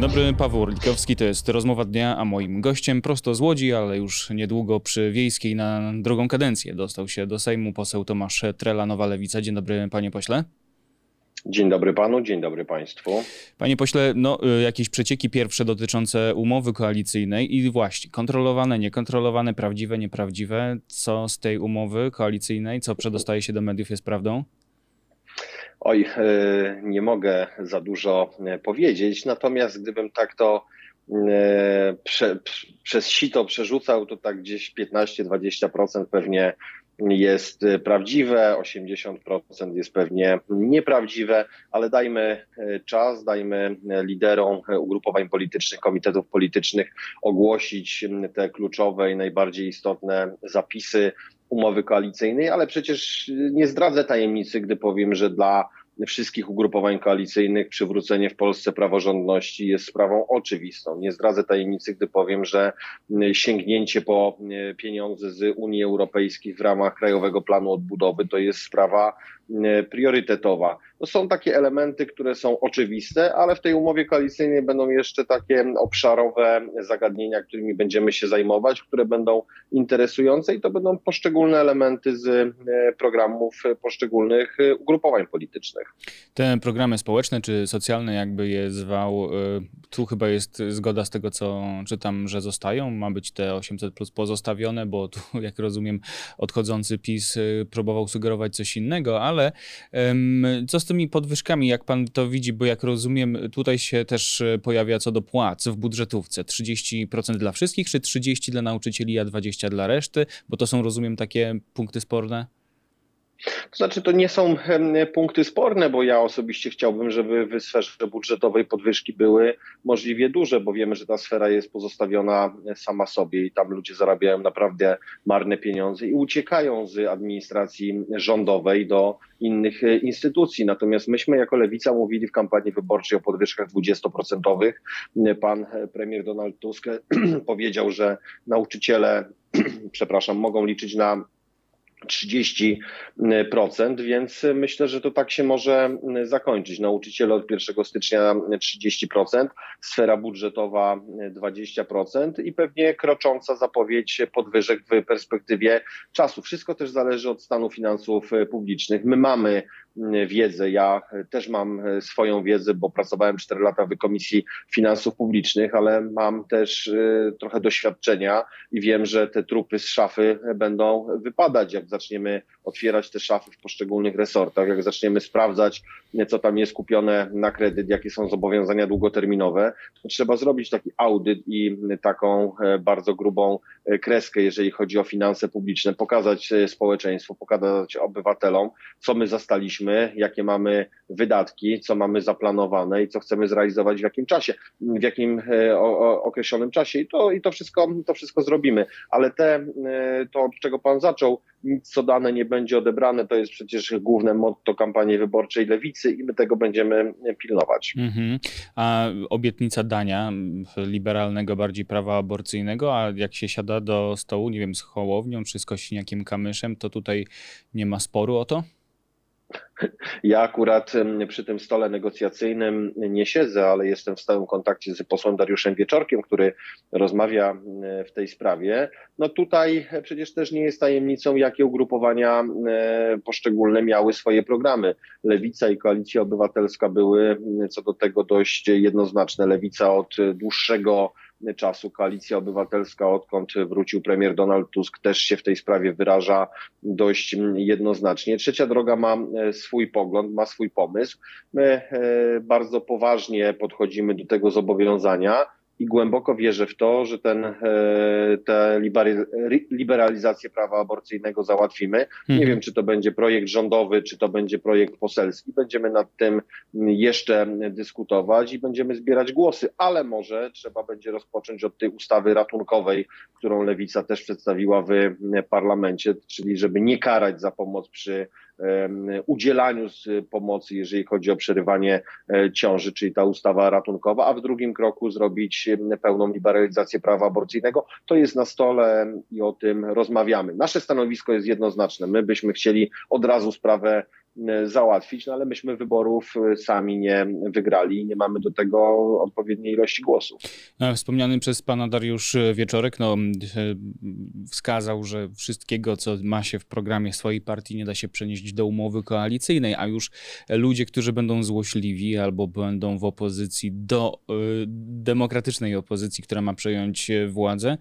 Dzień dobry, Paweł Orlikowski, to jest rozmowa dnia, a moim gościem prosto z Łodzi, ale już niedługo przy Wiejskiej na drugą kadencję dostał się do Sejmu poseł Tomasz Trela, Nowa Lewica. Dzień dobry, panie pośle. Dzień dobry panu, dzień dobry państwu. Panie pośle, no, y, jakieś przecieki pierwsze dotyczące umowy koalicyjnej i właśnie kontrolowane, niekontrolowane, prawdziwe, nieprawdziwe. Co z tej umowy koalicyjnej, co przedostaje się do mediów jest prawdą? Oj, e, nie mogę za dużo e, powiedzieć, natomiast gdybym tak to e, prze, przez sito przerzucał, to tak gdzieś 15-20% pewnie jest prawdziwe, 80% jest pewnie nieprawdziwe, ale dajmy czas, dajmy liderom ugrupowań politycznych, komitetów politycznych ogłosić te kluczowe i najbardziej istotne zapisy umowy koalicyjnej, ale przecież nie zdradzę tajemnicy, gdy powiem, że dla wszystkich ugrupowań koalicyjnych przywrócenie w Polsce praworządności jest sprawą oczywistą. Nie zdradzę tajemnicy, gdy powiem, że sięgnięcie po pieniądze z Unii Europejskiej w ramach Krajowego Planu Odbudowy to jest sprawa priorytetowa. To są takie elementy, które są oczywiste, ale w tej umowie koalicyjnej będą jeszcze takie obszarowe zagadnienia, którymi będziemy się zajmować, które będą interesujące i to będą poszczególne elementy z e, programów poszczególnych ugrupowań politycznych. Te programy społeczne czy socjalne, jakby je zwał, e, tu chyba jest zgoda z tego, co czytam, że zostają. Ma być te 800 plus pozostawione, bo tu, jak rozumiem, odchodzący PiS e, próbował sugerować coś innego, ale co z tymi podwyżkami, jak pan to widzi, bo jak rozumiem, tutaj się też e, pojawia co do płac w budżetówce. 30% dla wszystkich, czy 30% dla nauczycieli, a 20% dla reszty? Bo to są, rozumiem, takie punkty sporne? To znaczy, to nie są punkty sporne, bo ja osobiście chciałbym, żeby w sferze budżetowej podwyżki były możliwie duże, bo wiemy, że ta sfera jest pozostawiona sama sobie i tam ludzie zarabiają naprawdę marne pieniądze i uciekają z administracji rządowej do innych e, instytucji. Natomiast myśmy jako lewica mówili w kampanii wyborczej o podwyżkach 20%. Pan premier Donald Tusk powiedział, że nauczyciele, przepraszam, mogą liczyć na 30%, więc myślę, że to tak się może zakończyć. Nauczyciele od 1 stycznia 30%, sfera budżetowa 20% i pewnie krocząca zapowiedź podwyżek w perspektywie czasu. Wszystko też zależy od stanu finansów publicznych. My mamy wiedzę. Ja też mam swoją wiedzę, bo pracowałem 4 lata w Komisji Finansów Publicznych, ale mam też y, trochę doświadczenia i wiem, że te trupy z szafy będą wypadać, jak zaczniemy otwierać te szafy w poszczególnych resortach, jak zaczniemy sprawdzać, co tam jest kupione na kredyt, jakie są zobowiązania długoterminowe, trzeba zrobić taki audyt i taką e, bardzo grubą e, kreskę, jeżeli chodzi o finanse publiczne, pokazać e, społeczeństwu, pokazać obywatelom, co my zastaliśmy, jakie mamy wydatki, co mamy zaplanowane i co chcemy zrealizować w jakim czasie, w jakim o, o, określonym czasie i to, i to wszystko, to wszystko zrobimy. Ale te, to od czego pan zaczął, nic co dane nie będzie odebrane, to jest przecież główne motto kampanii wyborczej lewicy i my tego będziemy pilnować. Mhm. A obietnica dania liberalnego bardziej prawa aborcyjnego, a jak się siada do stołu, nie wiem, z Hołownią czy z Kośniakiem Kamyszem, to tutaj nie ma sporu o to? Ja akurat przy tym stole negocjacyjnym nie siedzę, ale jestem w stałym kontakcie z posłem Dariuszem Wieczorkiem, który rozmawia w tej sprawie. No tutaj przecież też nie jest tajemnicą, jakie ugrupowania poszczególne miały swoje programy. Lewica i Koalicja Obywatelska były co do tego dość jednoznaczne. Lewica od dłuższego Koalicja Obywatelska, odkąd wrócił premier Donald Tusk, też się w tej sprawie wyraża dość jednoznacznie. Trzecia droga ma e, swój pogląd, ma swój pomysł. My e, bardzo poważnie podchodzimy do tego zobowiązania i głęboko wierzę w to, że ten, e, tę liberalizację prawa aborcyjnego załatwimy. Nie mhm. wiem, czy to będzie projekt rządowy, czy to będzie projekt poselski. Będziemy nad tym jeszcze dyskutować i będziemy zbierać głosy, ale może trzeba będzie rozpocząć od tej ustawy ratunkowej, którą Lewica też przedstawiła w parlamencie, czyli żeby nie karać za pomoc przy udzielaniu pomocy, jeżeli chodzi o przerywanie e, ciąży, czyli ta ustawa ratunkowa, a w drugim kroku zrobić pełną liberalizację prawa aborcyjnego. To jest na stole i o tym rozmawiamy. Nasze stanowisko jest jednoznaczne. My byśmy chcieli od razu sprawę załatwić, no ale myśmy wyborów sami nie wygrali i nie mamy do tego odpowiedniej ilości głosów. Wspomniany przez pana Dariusz Wieczorek no, wskazał, że wszystkiego, co ma się w programie swojej partii, nie da się przenieść do umowy koalicyjnej, a już ludzie, którzy będą złośliwi albo będą w opozycji do demokratycznej opozycji, która ma przejąć władzę,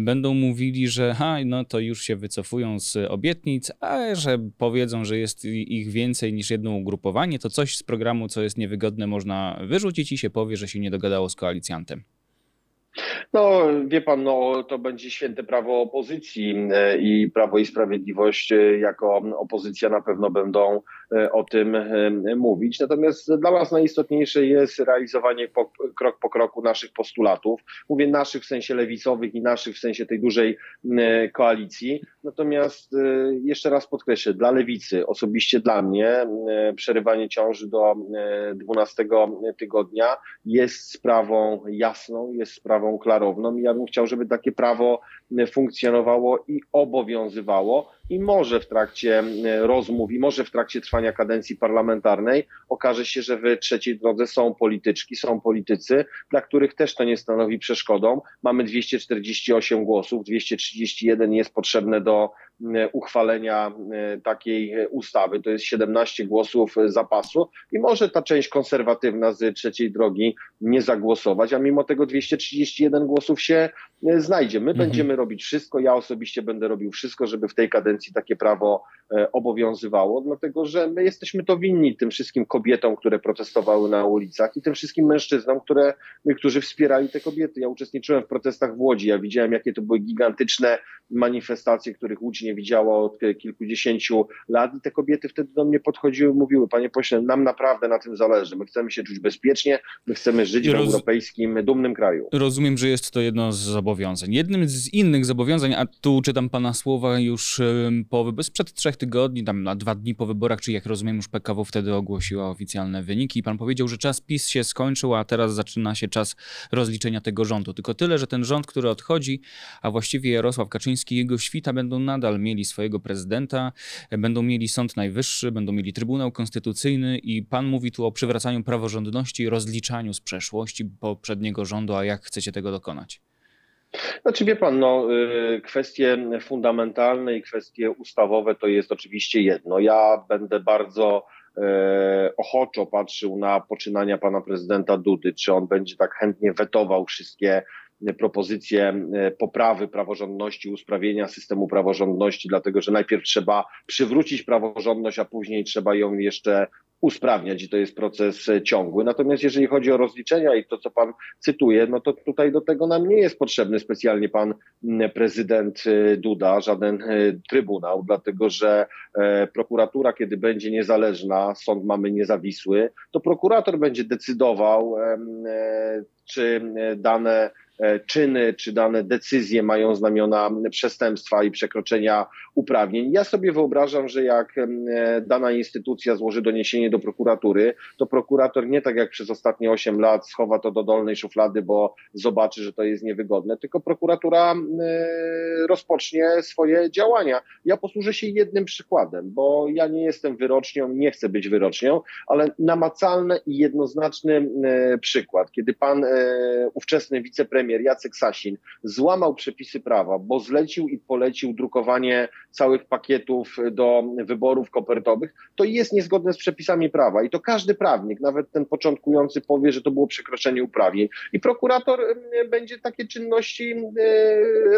będą mówili, że ha, no to już się wycofują z obietnic, a że powiedzą, że jest ich więcej niż jedno ugrupowanie, to coś z programu, co jest niewygodne, można wyrzucić i się powie, że się nie dogadało z koalicjantem. No, wie pan, no, to będzie święte prawo opozycji e, i Prawo i Sprawiedliwość e, jako opozycja na pewno będą o tym mówić. Natomiast dla nas najistotniejsze jest realizowanie po, krok po kroku naszych postulatów. Mówię naszych w sensie lewicowych i naszych w sensie tej dużej koalicji. Natomiast jeszcze raz podkreślę, dla lewicy, osobiście dla mnie, przerywanie ciąży do 12 tygodnia jest sprawą jasną, jest sprawą klarowną i ja bym chciał, żeby takie prawo funkcjonowało i obowiązywało i może w trakcie rozmów i może w trakcie trwania kadencji parlamentarnej okaże się, że w trzeciej drodze są polityczki, są politycy, dla których też to nie stanowi przeszkodą. Mamy 248 głosów, 231 jest potrzebne do uchwalenia takiej ustawy. To jest 17 głosów zapasu i może ta część konserwatywna z trzeciej drogi nie zagłosować, a mimo tego 231 głosów się znajdzie. My mhm. będziemy robić wszystko, ja osobiście będę robił wszystko, żeby w tej kadencji takie prawo e, obowiązywało, dlatego że my jesteśmy to winni tym wszystkim kobietom, które protestowały na ulicach i tym wszystkim mężczyznom, które, którzy wspierali te kobiety. Ja uczestniczyłem w protestach w Łodzi, ja widziałem, jakie to były gigantyczne manifestacje, których Łódź nie widziała od kilkudziesięciu lat i te kobiety wtedy do mnie podchodziły, mówiły, panie pośle, nam naprawdę na tym zależy, my chcemy się czuć bezpiecznie, my chcemy żyć Roz... w europejskim, dumnym kraju. Rozumiem, że jest to jedno z zobowiązań. Jednym z innych zobowiązań, a tu czytam pana słowa już po, sprzed trzech tygodni, tam na dwa dni po wyborach, czyli jak rozumiem już PKW wtedy ogłosiła oficjalne wyniki i pan powiedział, że czas PiS się skończył, a teraz zaczyna się czas rozliczenia tego rządu. Tylko tyle, że ten rząd, który odchodzi, a właściwie Jarosław Kaczyński i jego świta będą nadal mieli swojego prezydenta, będą mieli Sąd Najwyższy, będą mieli Trybunał Konstytucyjny i pan mówi tu o przywracaniu praworządności, rozliczaniu z przeszłości poprzedniego rządu, a jak chcecie tego dokonać? Znaczy wie pan, no, y, kwestie fundamentalne i kwestie ustawowe to jest oczywiście jedno. Ja będę bardzo e, ochoczo patrzył na poczynania pana prezydenta Dudy, czy on będzie tak chętnie wetował wszystkie propozycje e, poprawy praworządności, usprawnienia systemu praworządności, dlatego że najpierw trzeba przywrócić praworządność, a później trzeba ją jeszcze usprawniać i to jest proces e, ciągły. Natomiast jeżeli chodzi o rozliczenia i to, co pan cytuje, no to tutaj do tego nam nie jest potrzebny specjalnie pan prezydent e, Duda, żaden trybunał, dlatego że prokuratura, kiedy będzie niezależna, sąd mamy niezawisły, to prokurator będzie decydował, czy dane czyny czy dane decyzje mają znamiona przestępstwa i przekroczenia uprawnień. Ja sobie wyobrażam, że jak e, dana instytucja złoży doniesienie do prokuratury, to prokurator nie tak jak przez ostatnie 8 lat schowa to do dolnej szuflady, bo zobaczy, że to jest niewygodne, tylko prokuratura e, rozpocznie swoje działania. Ja posłużę się jednym przykładem, bo ja nie jestem wyrocznią, nie chcę być wyrocznią, ale namacalny i jednoznaczny przykład, kiedy pan ówczesny wicepremier premier Jacek Sasin złamał przepisy prawa, bo zlecił i polecił drukowanie całych pakietów do wyborów kopertowych, to jest niezgodne z przepisami prawa. I to każdy prawnik, nawet ten początkujący, powie, że to było przekroczenie uprawnień. I prokurator będzie takie czynności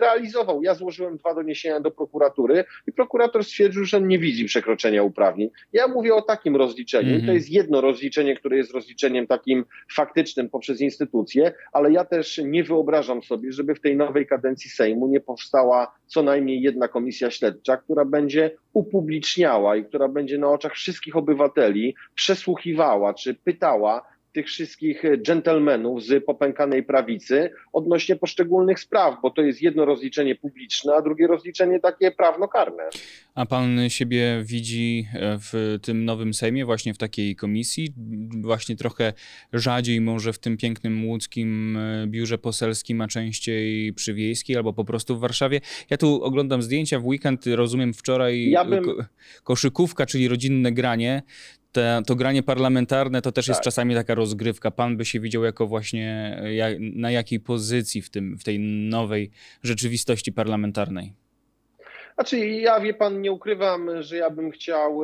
realizował. Ja złożyłem dwa doniesienia do prokuratury i prokurator stwierdził, że nie widzi przekroczenia uprawnień. Ja mówię o takim rozliczeniu. Mm -hmm. To mhm. jest jedno rozliczenie, które jest rozliczeniem takim faktycznym poprzez instytucje, ale ja też nie wyobrażam wyobrażam sobie, żeby w tej nowej kadencji Sejmu nie powstała co najmniej jedna komisja śledcza, która będzie upubliczniała i która będzie na oczach wszystkich obywateli przesłuchiwała czy pytała, tych wszystkich dżentelmenów z popękanej prawicy odnośnie poszczególnych spraw, bo to jest jedno rozliczenie publiczne, a drugie rozliczenie takie prawnokarne. A pan siebie widzi e, w tym nowym Sejmie, właśnie w takiej komisji? Właśnie trochę rzadziej może w tym pięknym łódzkim e, biurze poselskim, a częściej przy Wiejskiej albo po prostu w Warszawie. Ja tu oglądam zdjęcia w weekend, rozumiem wczoraj ja bym... koszykówka, czyli rodzinne granie te, to granie parlamentarne to też tak. jest czasami taka rozgrywka. Pan by się widział jako właśnie jak, na jakiej pozycji w, tym, w tej nowej rzeczywistości parlamentarnej? Znaczy, ja wie pan, nie ukrywam, że ja bym chciał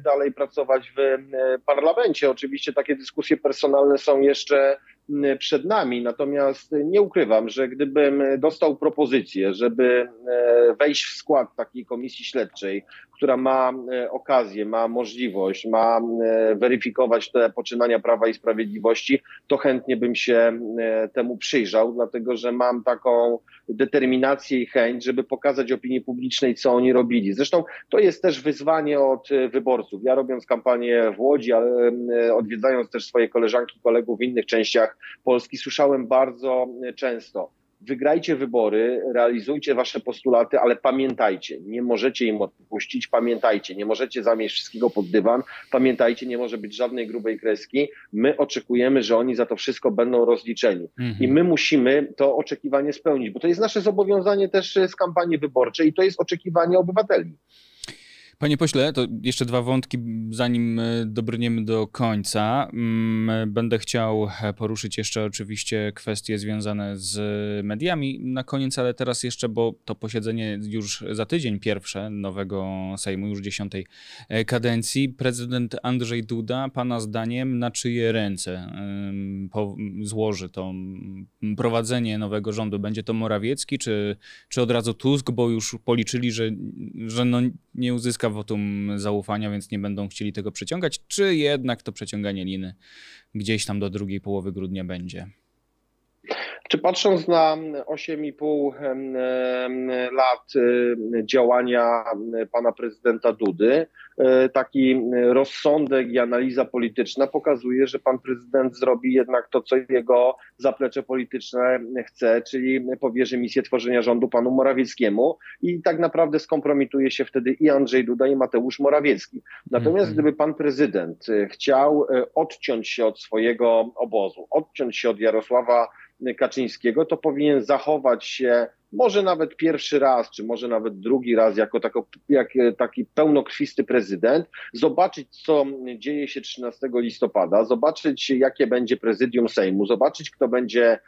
dalej pracować w parlamencie. Oczywiście takie dyskusje personalne są jeszcze przed nami. Natomiast nie ukrywam, że gdybym dostał propozycję, żeby e, wejść w skład takiej komisji śledczej, która ma e, okazję, ma możliwość, ma e, weryfikować te poczynania Prawa i Sprawiedliwości, to chętnie bym się temu przyjrzał, dlatego że mam taką determinację i chęć, żeby pokazać opinii publicznej, co oni robili. Zresztą to jest też wyzwanie od wyborców. Ja robiąc kampanię w Łodzi, ale odwiedzając też swoje koleżanki, kolegów w innych częściach Polski słyszałem bardzo często. Wygrajcie wybory, realizujcie wasze postulaty, ale pamiętajcie, nie możecie im odpuścić, pamiętajcie, nie możecie zamieść wszystkiego pod dywan, pamiętajcie, nie może być żadnej grubej kreski. My oczekujemy, że oni za to wszystko będą rozliczeni. Mhm. I my musimy to oczekiwanie spełnić, bo to jest nasze zobowiązanie też z kampanii wyborczej i to jest oczekiwanie obywateli. Panie pośle, to jeszcze dwa wątki, zanim e, dobrniemy do końca. Mm, będę chciał e, poruszyć jeszcze oczywiście kwestie związane z mediami na koniec, ale teraz jeszcze, bo to posiedzenie już za tydzień pierwsze nowego Sejmu, już dziesiątej e, kadencji. Prezydent Andrzej Duda, pana zdaniem, na czyje ręce złoży to prowadzenie nowego rządu? Będzie to Morawiecki, czy, czy od razu Tusk, bo już policzyli, że, że no nie uzyska wotum zaufania, więc nie będą chcieli tego przeciągać, czy jednak to przeciąganie liny gdzieś tam do drugiej połowy grudnia będzie? Czy patrząc na 8,5 lat y, działania pana prezydenta Dudy, y, taki rozsądek i analiza polityczna pokazuje, że pan prezydent zrobi jednak to, co jego zaplecze polityczne chce, czyli powierzy misję tworzenia rządu panu Morawieckiemu i tak naprawdę skompromituje się wtedy i Andrzej Duda, i Mateusz Morawiecki. Natomiast mhm. gdyby pan prezydent chciał y, odciąć się od swojego obozu, odciąć się od Jarosława Kaczyńskiego, to powinien zachować się może nawet pierwszy raz, czy może nawet drugi raz, jako tako, jak taki pełnokrwisty prezydent, zobaczyć, co dzieje się 13 listopada, zobaczyć, jakie będzie prezydium Sejmu, zobaczyć, kto będzie e,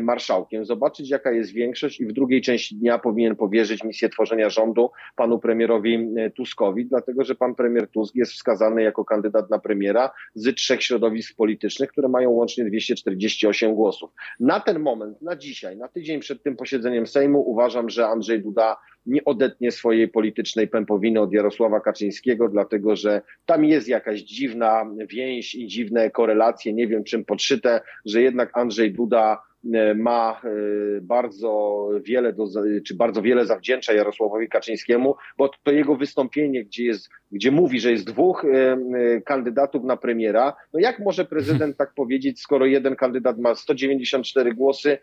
marszałkiem, zobaczyć, jaka jest większość, i w drugiej części dnia powinien powierzyć misję tworzenia rządu panu premierowi e, Tuskowi, dlatego że pan premier Tusk jest wskazany jako kandydat na premiera z trzech środowisk politycznych, które mają łącznie 248 głosów. Na ten moment, na dzisiaj, na tydzień przed tym posiedzeniem Sejmu uważam, że Andrzej Duda nie odetnie swojej politycznej pępowiny od Jarosława Kaczyńskiego, dlatego że tam jest jakaś dziwna więź i dziwne korelacje, nie wiem czym podszyte, że jednak Andrzej Duda ma e, bardzo wiele, do, czy bardzo wiele zawdzięcza Jarosławowi Kaczyńskiemu, bo to jego wystąpienie, gdzie, jest, gdzie mówi, że jest dwóch e, kandydatów na premiera, no jak może prezydent tak powiedzieć, skoro jeden kandydat ma 194 głosy,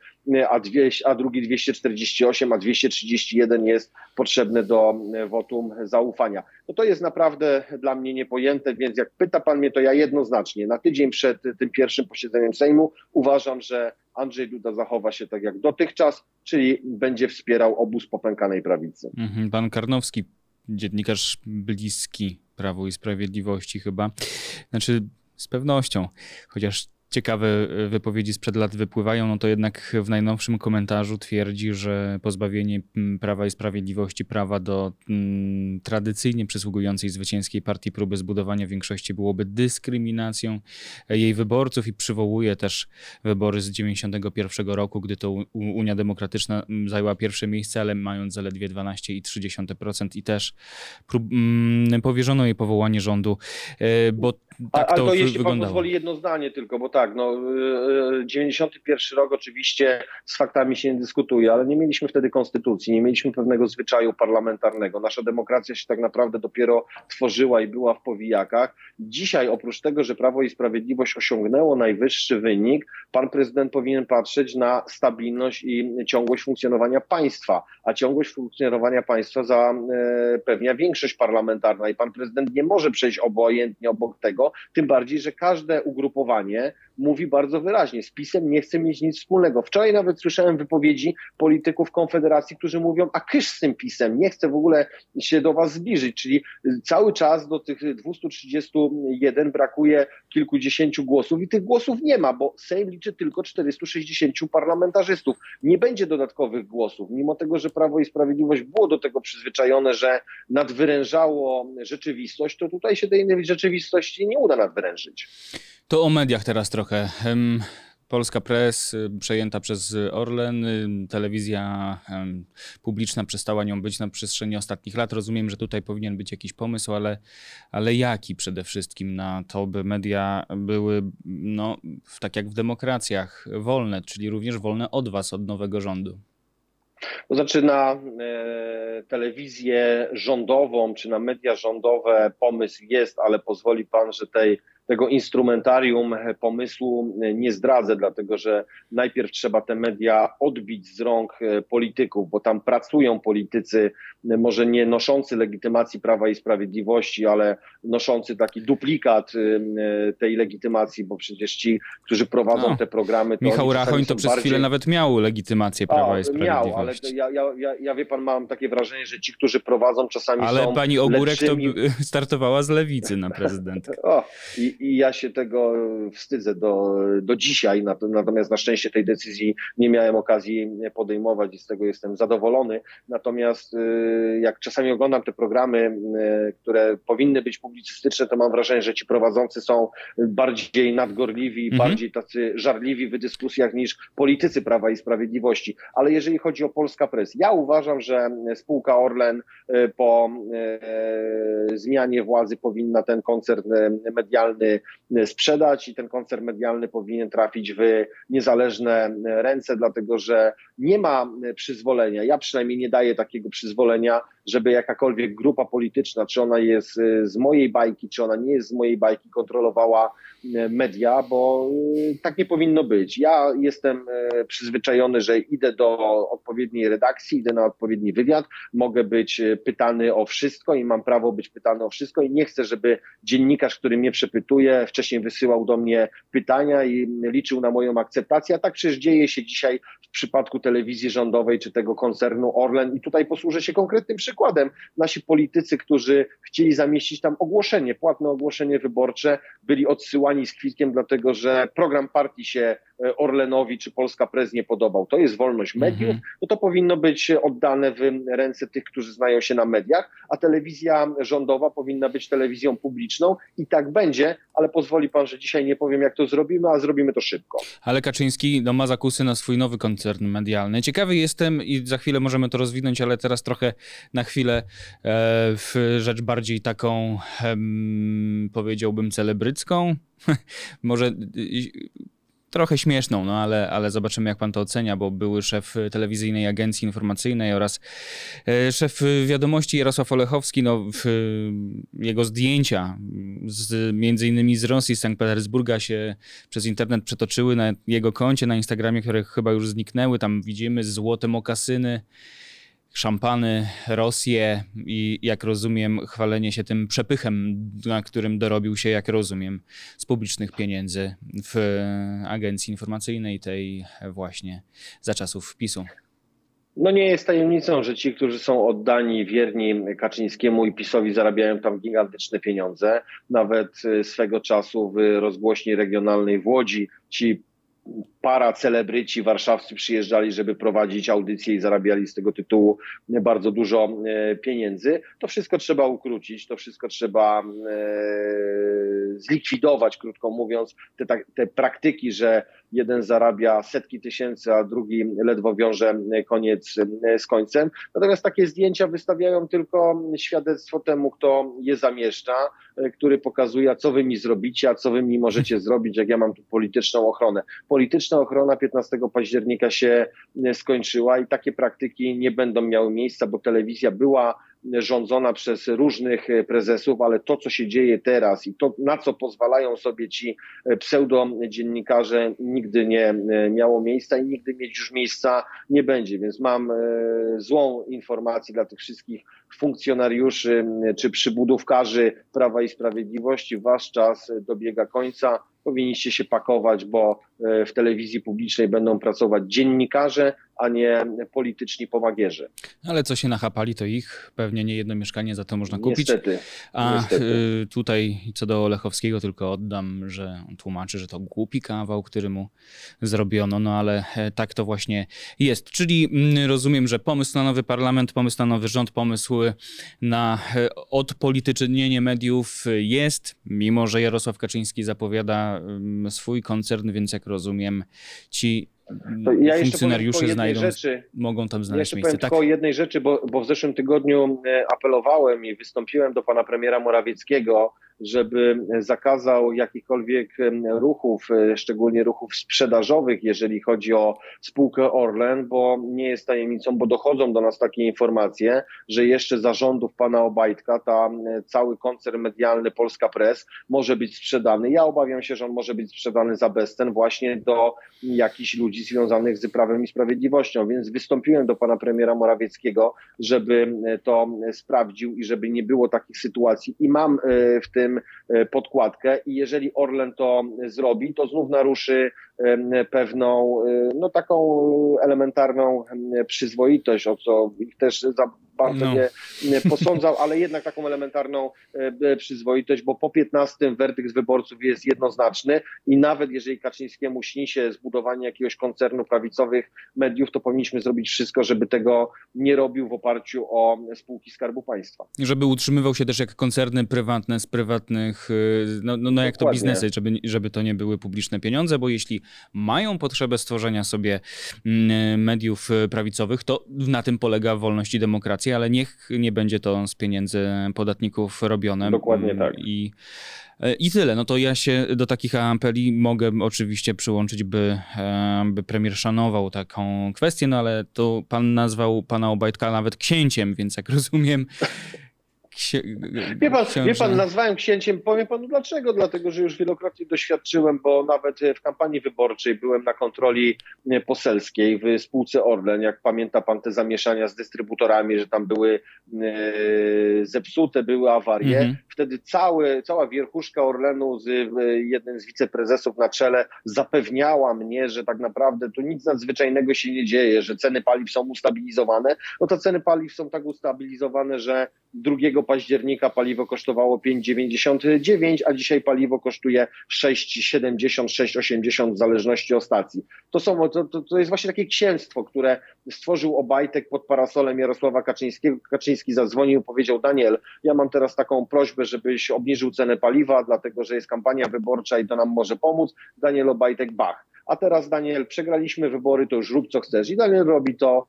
a, dwie, a drugi 248, a 231 jest potrzebne do wotum zaufania. No to jest naprawdę dla mnie niepojęte, więc jak pyta pan mnie, to ja jednoznacznie na tydzień przed tym pierwszym posiedzeniem Sejmu uważam, że Andrzej Duda zachowa się tak jak dotychczas, czyli będzie wspierał obóz popękanej prawicy. Mhm, pan Karnowski, dziennikarz bliski Prawu i Sprawiedliwości chyba. Znaczy z pewnością, chociaż ciekawe e, wypowiedzi sprzed lat wypływają, no to jednak w najnowszym komentarzu twierdzi, że pozbawienie Prawa i Sprawiedliwości prawa do mm, tradycyjnie przysługującej zwycięskiej partii próby zbudowania większości byłoby dyskryminacją jej wyborców i przywołuje też wybory z 91 roku, gdy to Unia Demokratyczna zajęła pierwsze miejsce, ale mając zaledwie 12,3% i też prób, mm, powierzono jej powołanie rządu, e, bo tak A, to, to jeśli wyglądało. pan pozwoli jedno zdanie tylko, bo ta tak. No, 91 y, y, rok oczywiście z faktami się nie dyskutuje, ale nie mieliśmy wtedy konstytucji, nie mieliśmy pewnego zwyczaju parlamentarnego. Nasza demokracja się tak naprawdę dopiero tworzyła i była w powijakach. Dzisiaj oprócz tego, że Prawo i Sprawiedliwość osiągnęło najwyższy wynik, pan prezydent powinien patrzeć na stabilność i ciągłość funkcjonowania państwa, a ciągłość funkcjonowania państwa zapewnia większość parlamentarna i pan prezydent nie może przejść obojętnie obok tego, tym bardziej, że każde ugrupowanie mówi bardzo wyraźnie, z PiSem nie chce mieć nic wspólnego. Wczoraj nawet słyszałem wypowiedzi polityków Konfederacji, którzy mówią, a kysz z tym PiSem, nie chcę w ogóle się do was zbliżyć, czyli cały czas do tych 231 brakuje kilkudziesięciu głosów i tych głosów nie ma, bo Sejm liczy tylko 460 parlamentarzystów. Nie będzie dodatkowych głosów, mimo tego, że Prawo i Sprawiedliwość było do tego przyzwyczajone, że nadwyrężało rzeczywistość, to tutaj się tej rzeczywistości nie uda nadwyrężyć. To o mediach teraz trochę. Polska Press przejęta przez Orlen, telewizja publiczna przestała nią być na przestrzeni ostatnich lat. Rozumiem, że tutaj powinien być jakiś pomysł, ale, ale jaki przede wszystkim na to, by media były, no, tak jak w demokracjach, wolne, czyli również wolne od was, od nowego rządu? To znaczy na e, telewizję rządową czy na media rządowe pomysł jest, ale pozwoli pan, że tej tego instrumentarium pomysłu nie zdradzę, dlatego że najpierw trzeba te media odbić z rąk e, polityków, bo tam pracują politycy, e, może nie noszący legitymacji Prawa i Sprawiedliwości, ale noszący taki duplikat e, tej legitymacji, bo przecież ci, którzy prowadzą no, te programy. To Michał Rachoń to przez bardziej... chwilę nawet miał legitymację Prawa A, i Sprawiedliwości. Miał, ale ja, ja, ja, wie pan, mam takie wrażenie, że ci, którzy prowadzą czasami Ale pani Ogórek lepszymi... to startowała z lewicy na prezydenta. o, i, i ja się tego wstydzę do, do dzisiaj, natomiast na szczęście tej decyzji nie miałem okazji podejmować i z tego jestem zadowolony. Natomiast y, jak czasami oglądam te programy, y, które powinny być publicystyczne, to mam wrażenie, że ci prowadzący są bardziej nadgorliwi, mhm. bardziej tacy żarliwi w dyskusjach niż politycy Prawa i Sprawiedliwości. Ale jeżeli chodzi o Polska Press, ja uważam, że spółka Orlen y, po zmianie władzy powinna ten koncern medialny sprzedać i ten koncern medialny powinien trafić w niezależne ręce, dlatego że nie ma przyzwolenia, ja przynajmniej nie daję takiego przyzwolenia, żeby jakakolwiek grupa polityczna, czy ona jest z mojej bajki, czy ona nie jest z mojej bajki, kontrolowała media, bo tak nie powinno być. Ja jestem przyzwyczajony, że idę do odpowiedniej redakcji, idę na odpowiedni wywiad, mogę być pytany o wszystko i mam prawo być pytany o wszystko i nie chcę, żeby dziennikarz, który mnie przepytuje, wcześniej wysyłał do mnie pytania i liczył na moją akceptację, a tak przecież dzieje się dzisiaj w przypadku telewizji rządowej czy tego koncernu Orlen i tutaj posłużę się konkretnym przykładem. Nasi politycy, którzy chcieli zamieścić tam ogłoszenie, płatne ogłoszenie wyborcze, byli odsyłani z kwitkiem, dlatego że program partii się E, Orlenowi czy Polska Prez nie podobał. To jest wolność mediów, mhm. no to powinno być oddane w ręce tych, którzy znają się na mediach, a telewizja rządowa powinna być telewizją publiczną i tak będzie, ale pozwoli pan, że dzisiaj nie powiem, jak to zrobimy, a zrobimy to szybko. Ale Kaczyński no, ma zakusy na swój nowy koncern medialny. Ciekawy jestem i za chwilę możemy to rozwinąć, ale teraz trochę na chwilę e, w rzecz bardziej taką, e, powiedziałbym, celebrycką. Może trochę śmieszną, no ale, ale zobaczymy, jak pan to ocenia, bo były szef telewizyjnej agencji informacyjnej oraz e, szef wiadomości Jarosław Olechowski, no, jego zdjęcia z, między innymi z Rosji, z Sankt Petersburga się przez internet przetoczyły na jego koncie na Instagramie, które chyba już zniknęły. Tam widzimy złote mokasyny szampany, Rosję i jak rozumiem chwalenie się tym przepychem, na którym dorobił się, jak rozumiem, z publicznych pieniędzy w agencji informacyjnej tej właśnie za czasów PiSu. No nie jest tajemnicą, że ci, którzy są oddani, wierni Kaczyńskiemu i PiSowi zarabiają tam gigantyczne pieniądze. Nawet swego czasu w rozgłośni regionalnej w Łodzi ci para celebryci warszawscy przyjeżdżali, żeby prowadzić audycje i zarabiali z tego tytułu bardzo dużo pieniędzy. To wszystko trzeba ukrócić, to wszystko trzeba zlikwidować, krótko mówiąc, te, te praktyki, że jeden zarabia setki tysięcy, a drugi ledwo wiąże koniec z końcem. Natomiast takie zdjęcia wystawiają tylko świadectwo temu, kto je zamieszcza, który pokazuje, co wy mi zrobicie, a co wy mi możecie zrobić, jak ja mam tu polityczną ochronę. Ochrona 15 października się skończyła i takie praktyki nie będą miały miejsca, bo telewizja była rządzona przez różnych e, prezesów, ale to, co się dzieje teraz i to, na co pozwalają sobie ci e, pseudodziennikarze, nigdy nie e, miało miejsca i nigdy mieć już miejsca nie będzie. Więc mam złą informację dla tych wszystkich funkcjonariuszy czy przybudówkarzy Prawa i Sprawiedliwości. Wasz czas dobiega końca powinniście się pakować, bo w telewizji publicznej będą pracować dziennikarze, a nie polityczni pomagierzy. Ale co się nachapali, to ich pewnie nie jedno mieszkanie za to można kupić. Niestety. A niestety. E, tutaj co do Olechowskiego tylko oddam, że on tłumaczy, że to głupi kawał, który mu zrobiono, no ale e, tak to właśnie jest. Czyli mm, rozumiem, że pomysł na nowy parlament, pomysł na nowy rząd, pomysł na odpolitycznienie mediów jest, mimo że Jarosław Kaczyński zapowiada swój koncern, więc jak rozumiem, ci ja funkcjonariusze znajdą, rzeczy. mogą tam znaleźć miejsce. Tak. tylko o jednej rzeczy, bo, bo w zeszłym tygodniu e, apelowałem i wystąpiłem do pana premiera Morawieckiego żeby zakazał jakichkolwiek ruchów, e, szczególnie ruchów sprzedażowych, jeżeli chodzi o spółkę Orlen, bo nie jest tajemnicą, bo dochodzą do nas takie informacje, że jeszcze zarządów pana Obajtka, ta cały koncern medialny Polska Press może być sprzedany. Ja obawiam się, że on może być sprzedany za bezcen właśnie do jakichś ludzi związanych z Prawem i Sprawiedliwością, więc wystąpiłem do pana premiera Morawieckiego, żeby to sprawdził i żeby nie było takich sytuacji i mam e, w tym tym e, podkładkę i jeżeli Orlen to zrobi, to znów naruszy pewną, e, no taką elementarną przyzwoitość, o co ich też za bardzo no. nie posądzał, ale jednak taką elementarną e, przyzwoitość, bo po 15 werdykt wyborców jest jednoznaczny i nawet jeżeli Kaczyńskiemu śni się zbudowanie jakiegoś koncernu prawicowych mediów, to powinniśmy zrobić wszystko, żeby tego nie robił w oparciu o spółki Skarbu Państwa. Żeby utrzymywał się też jak koncerny prywatne z prywatnych, y, no, no, no jak to biznesy, żeby, żeby to nie były publiczne pieniądze, bo jeśli mają potrzebę stworzenia sobie mm, mediów prawicowych, to na tym polega wolność i demokracja ale niech nie będzie to z pieniędzy podatników robione. Dokładnie tak. I, i tyle. No to ja się do takich apeli mogę oczywiście przyłączyć, by, by premier szanował taką kwestię, no ale to pan nazwał pana Obajtka nawet księciem, więc jak rozumiem, Księ... Wie, pan, książę... wie pan, nazwałem księciem, powiem panu dlaczego, dlatego że już wielokrotnie doświadczyłem, bo nawet w kampanii wyborczej byłem na kontroli poselskiej w spółce Orlen, jak pamięta pan te zamieszania z dystrybutorami, że tam były e, zepsute, były awarie. Mhm. Wtedy cały, cała wierchuszka Orlenu, z, jeden z wiceprezesów na czele zapewniała mnie, że tak naprawdę tu nic nadzwyczajnego się nie dzieje, że ceny paliw są ustabilizowane. No to ceny paliw są tak ustabilizowane, że drugiego października paliwo kosztowało 5,99, a dzisiaj paliwo kosztuje 6,70, 6,80 w zależności od stacji. To, są, to, to jest właśnie takie księstwo, które stworzył Obajtek pod parasolem Jarosława Kaczyńskiego. Kaczyński zadzwonił powiedział, Daniel, ja mam teraz taką prośbę, żebyś obniżył cenę paliwa, dlatego że jest kampania wyborcza i to nam może pomóc. Daniel Obajtek, bach a teraz Daniel, przegraliśmy wybory, to już rób co chcesz. I Daniel robi to,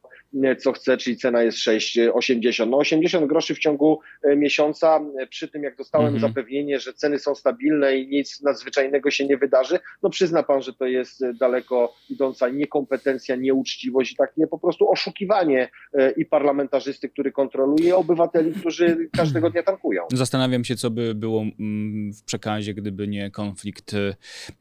co chce, czyli cena jest 6,80. No 80 groszy w ciągu e, miesiąca, e, przy tym jak dostałem mhm. zapewnienie, że ceny są stabilne i nic nadzwyczajnego się nie wydarzy, no przyzna pan, że to jest e, daleko idąca niekompetencja, nieuczciwość i takie po prostu oszukiwanie i parlamentarzysty, który kontroluje, i obywateli, którzy każdego dnia tankują. Zastanawiam się, co by było mm, w przekazie, gdyby nie konflikt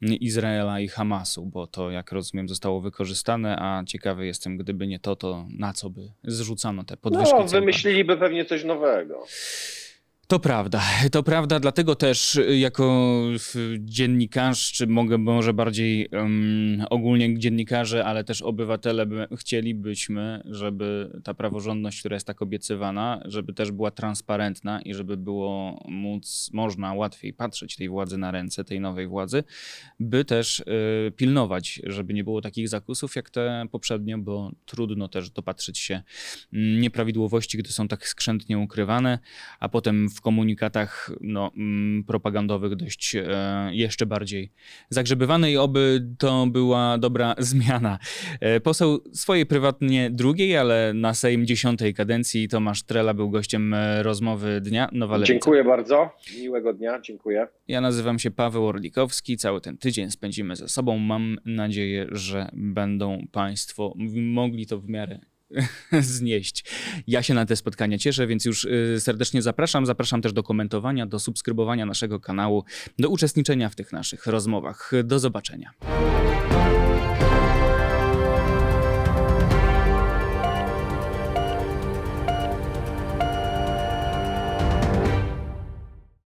Izraela i Hamasu, bo to, jak rozumiem, zostało wykorzystane, a ciekawy jestem, gdyby nie to, to na co by zrzucano te podwyżki? No, wymyśliliby pewnie coś nowego. To prawda, to prawda, dlatego też y, jako dziennikarz, czy mogę może bardziej um, ogólnie dziennikarze, ale też obywatele by, chcielibyśmy, żeby ta praworządność, która jest tak obiecywana, żeby też była transparentna i żeby było móc, można łatwiej patrzeć tej władzy na ręce, tej nowej władzy, by też y, pilnować, żeby nie było takich zakusów jak te poprzednio, bo trudno też dopatrzyć się mm, nieprawidłowości, gdy są tak skrzętnie ukrywane, a potem w komunikatach no, mm, propagandowych dość e, jeszcze bardziej zagrzebywane i oby to była dobra zmiana. E, poseł swojej prywatnie drugiej, ale na Sejm dziesiątej kadencji Tomasz Trela był gościem e, rozmowy dnia Nowa Lewica. Dziękuję bardzo. Miłego dnia. Dziękuję. Ja nazywam się Paweł Orlikowski. Cały ten tydzień spędzimy ze sobą. Mam nadzieję, że będą Państwo mogli to w miarę znieść. Ja się na te spotkania cieszę, więc już y, serdecznie zapraszam. Zapraszam też do komentowania, do subskrybowania naszego kanału, do uczestniczenia w tych naszych rozmowach. Do zobaczenia.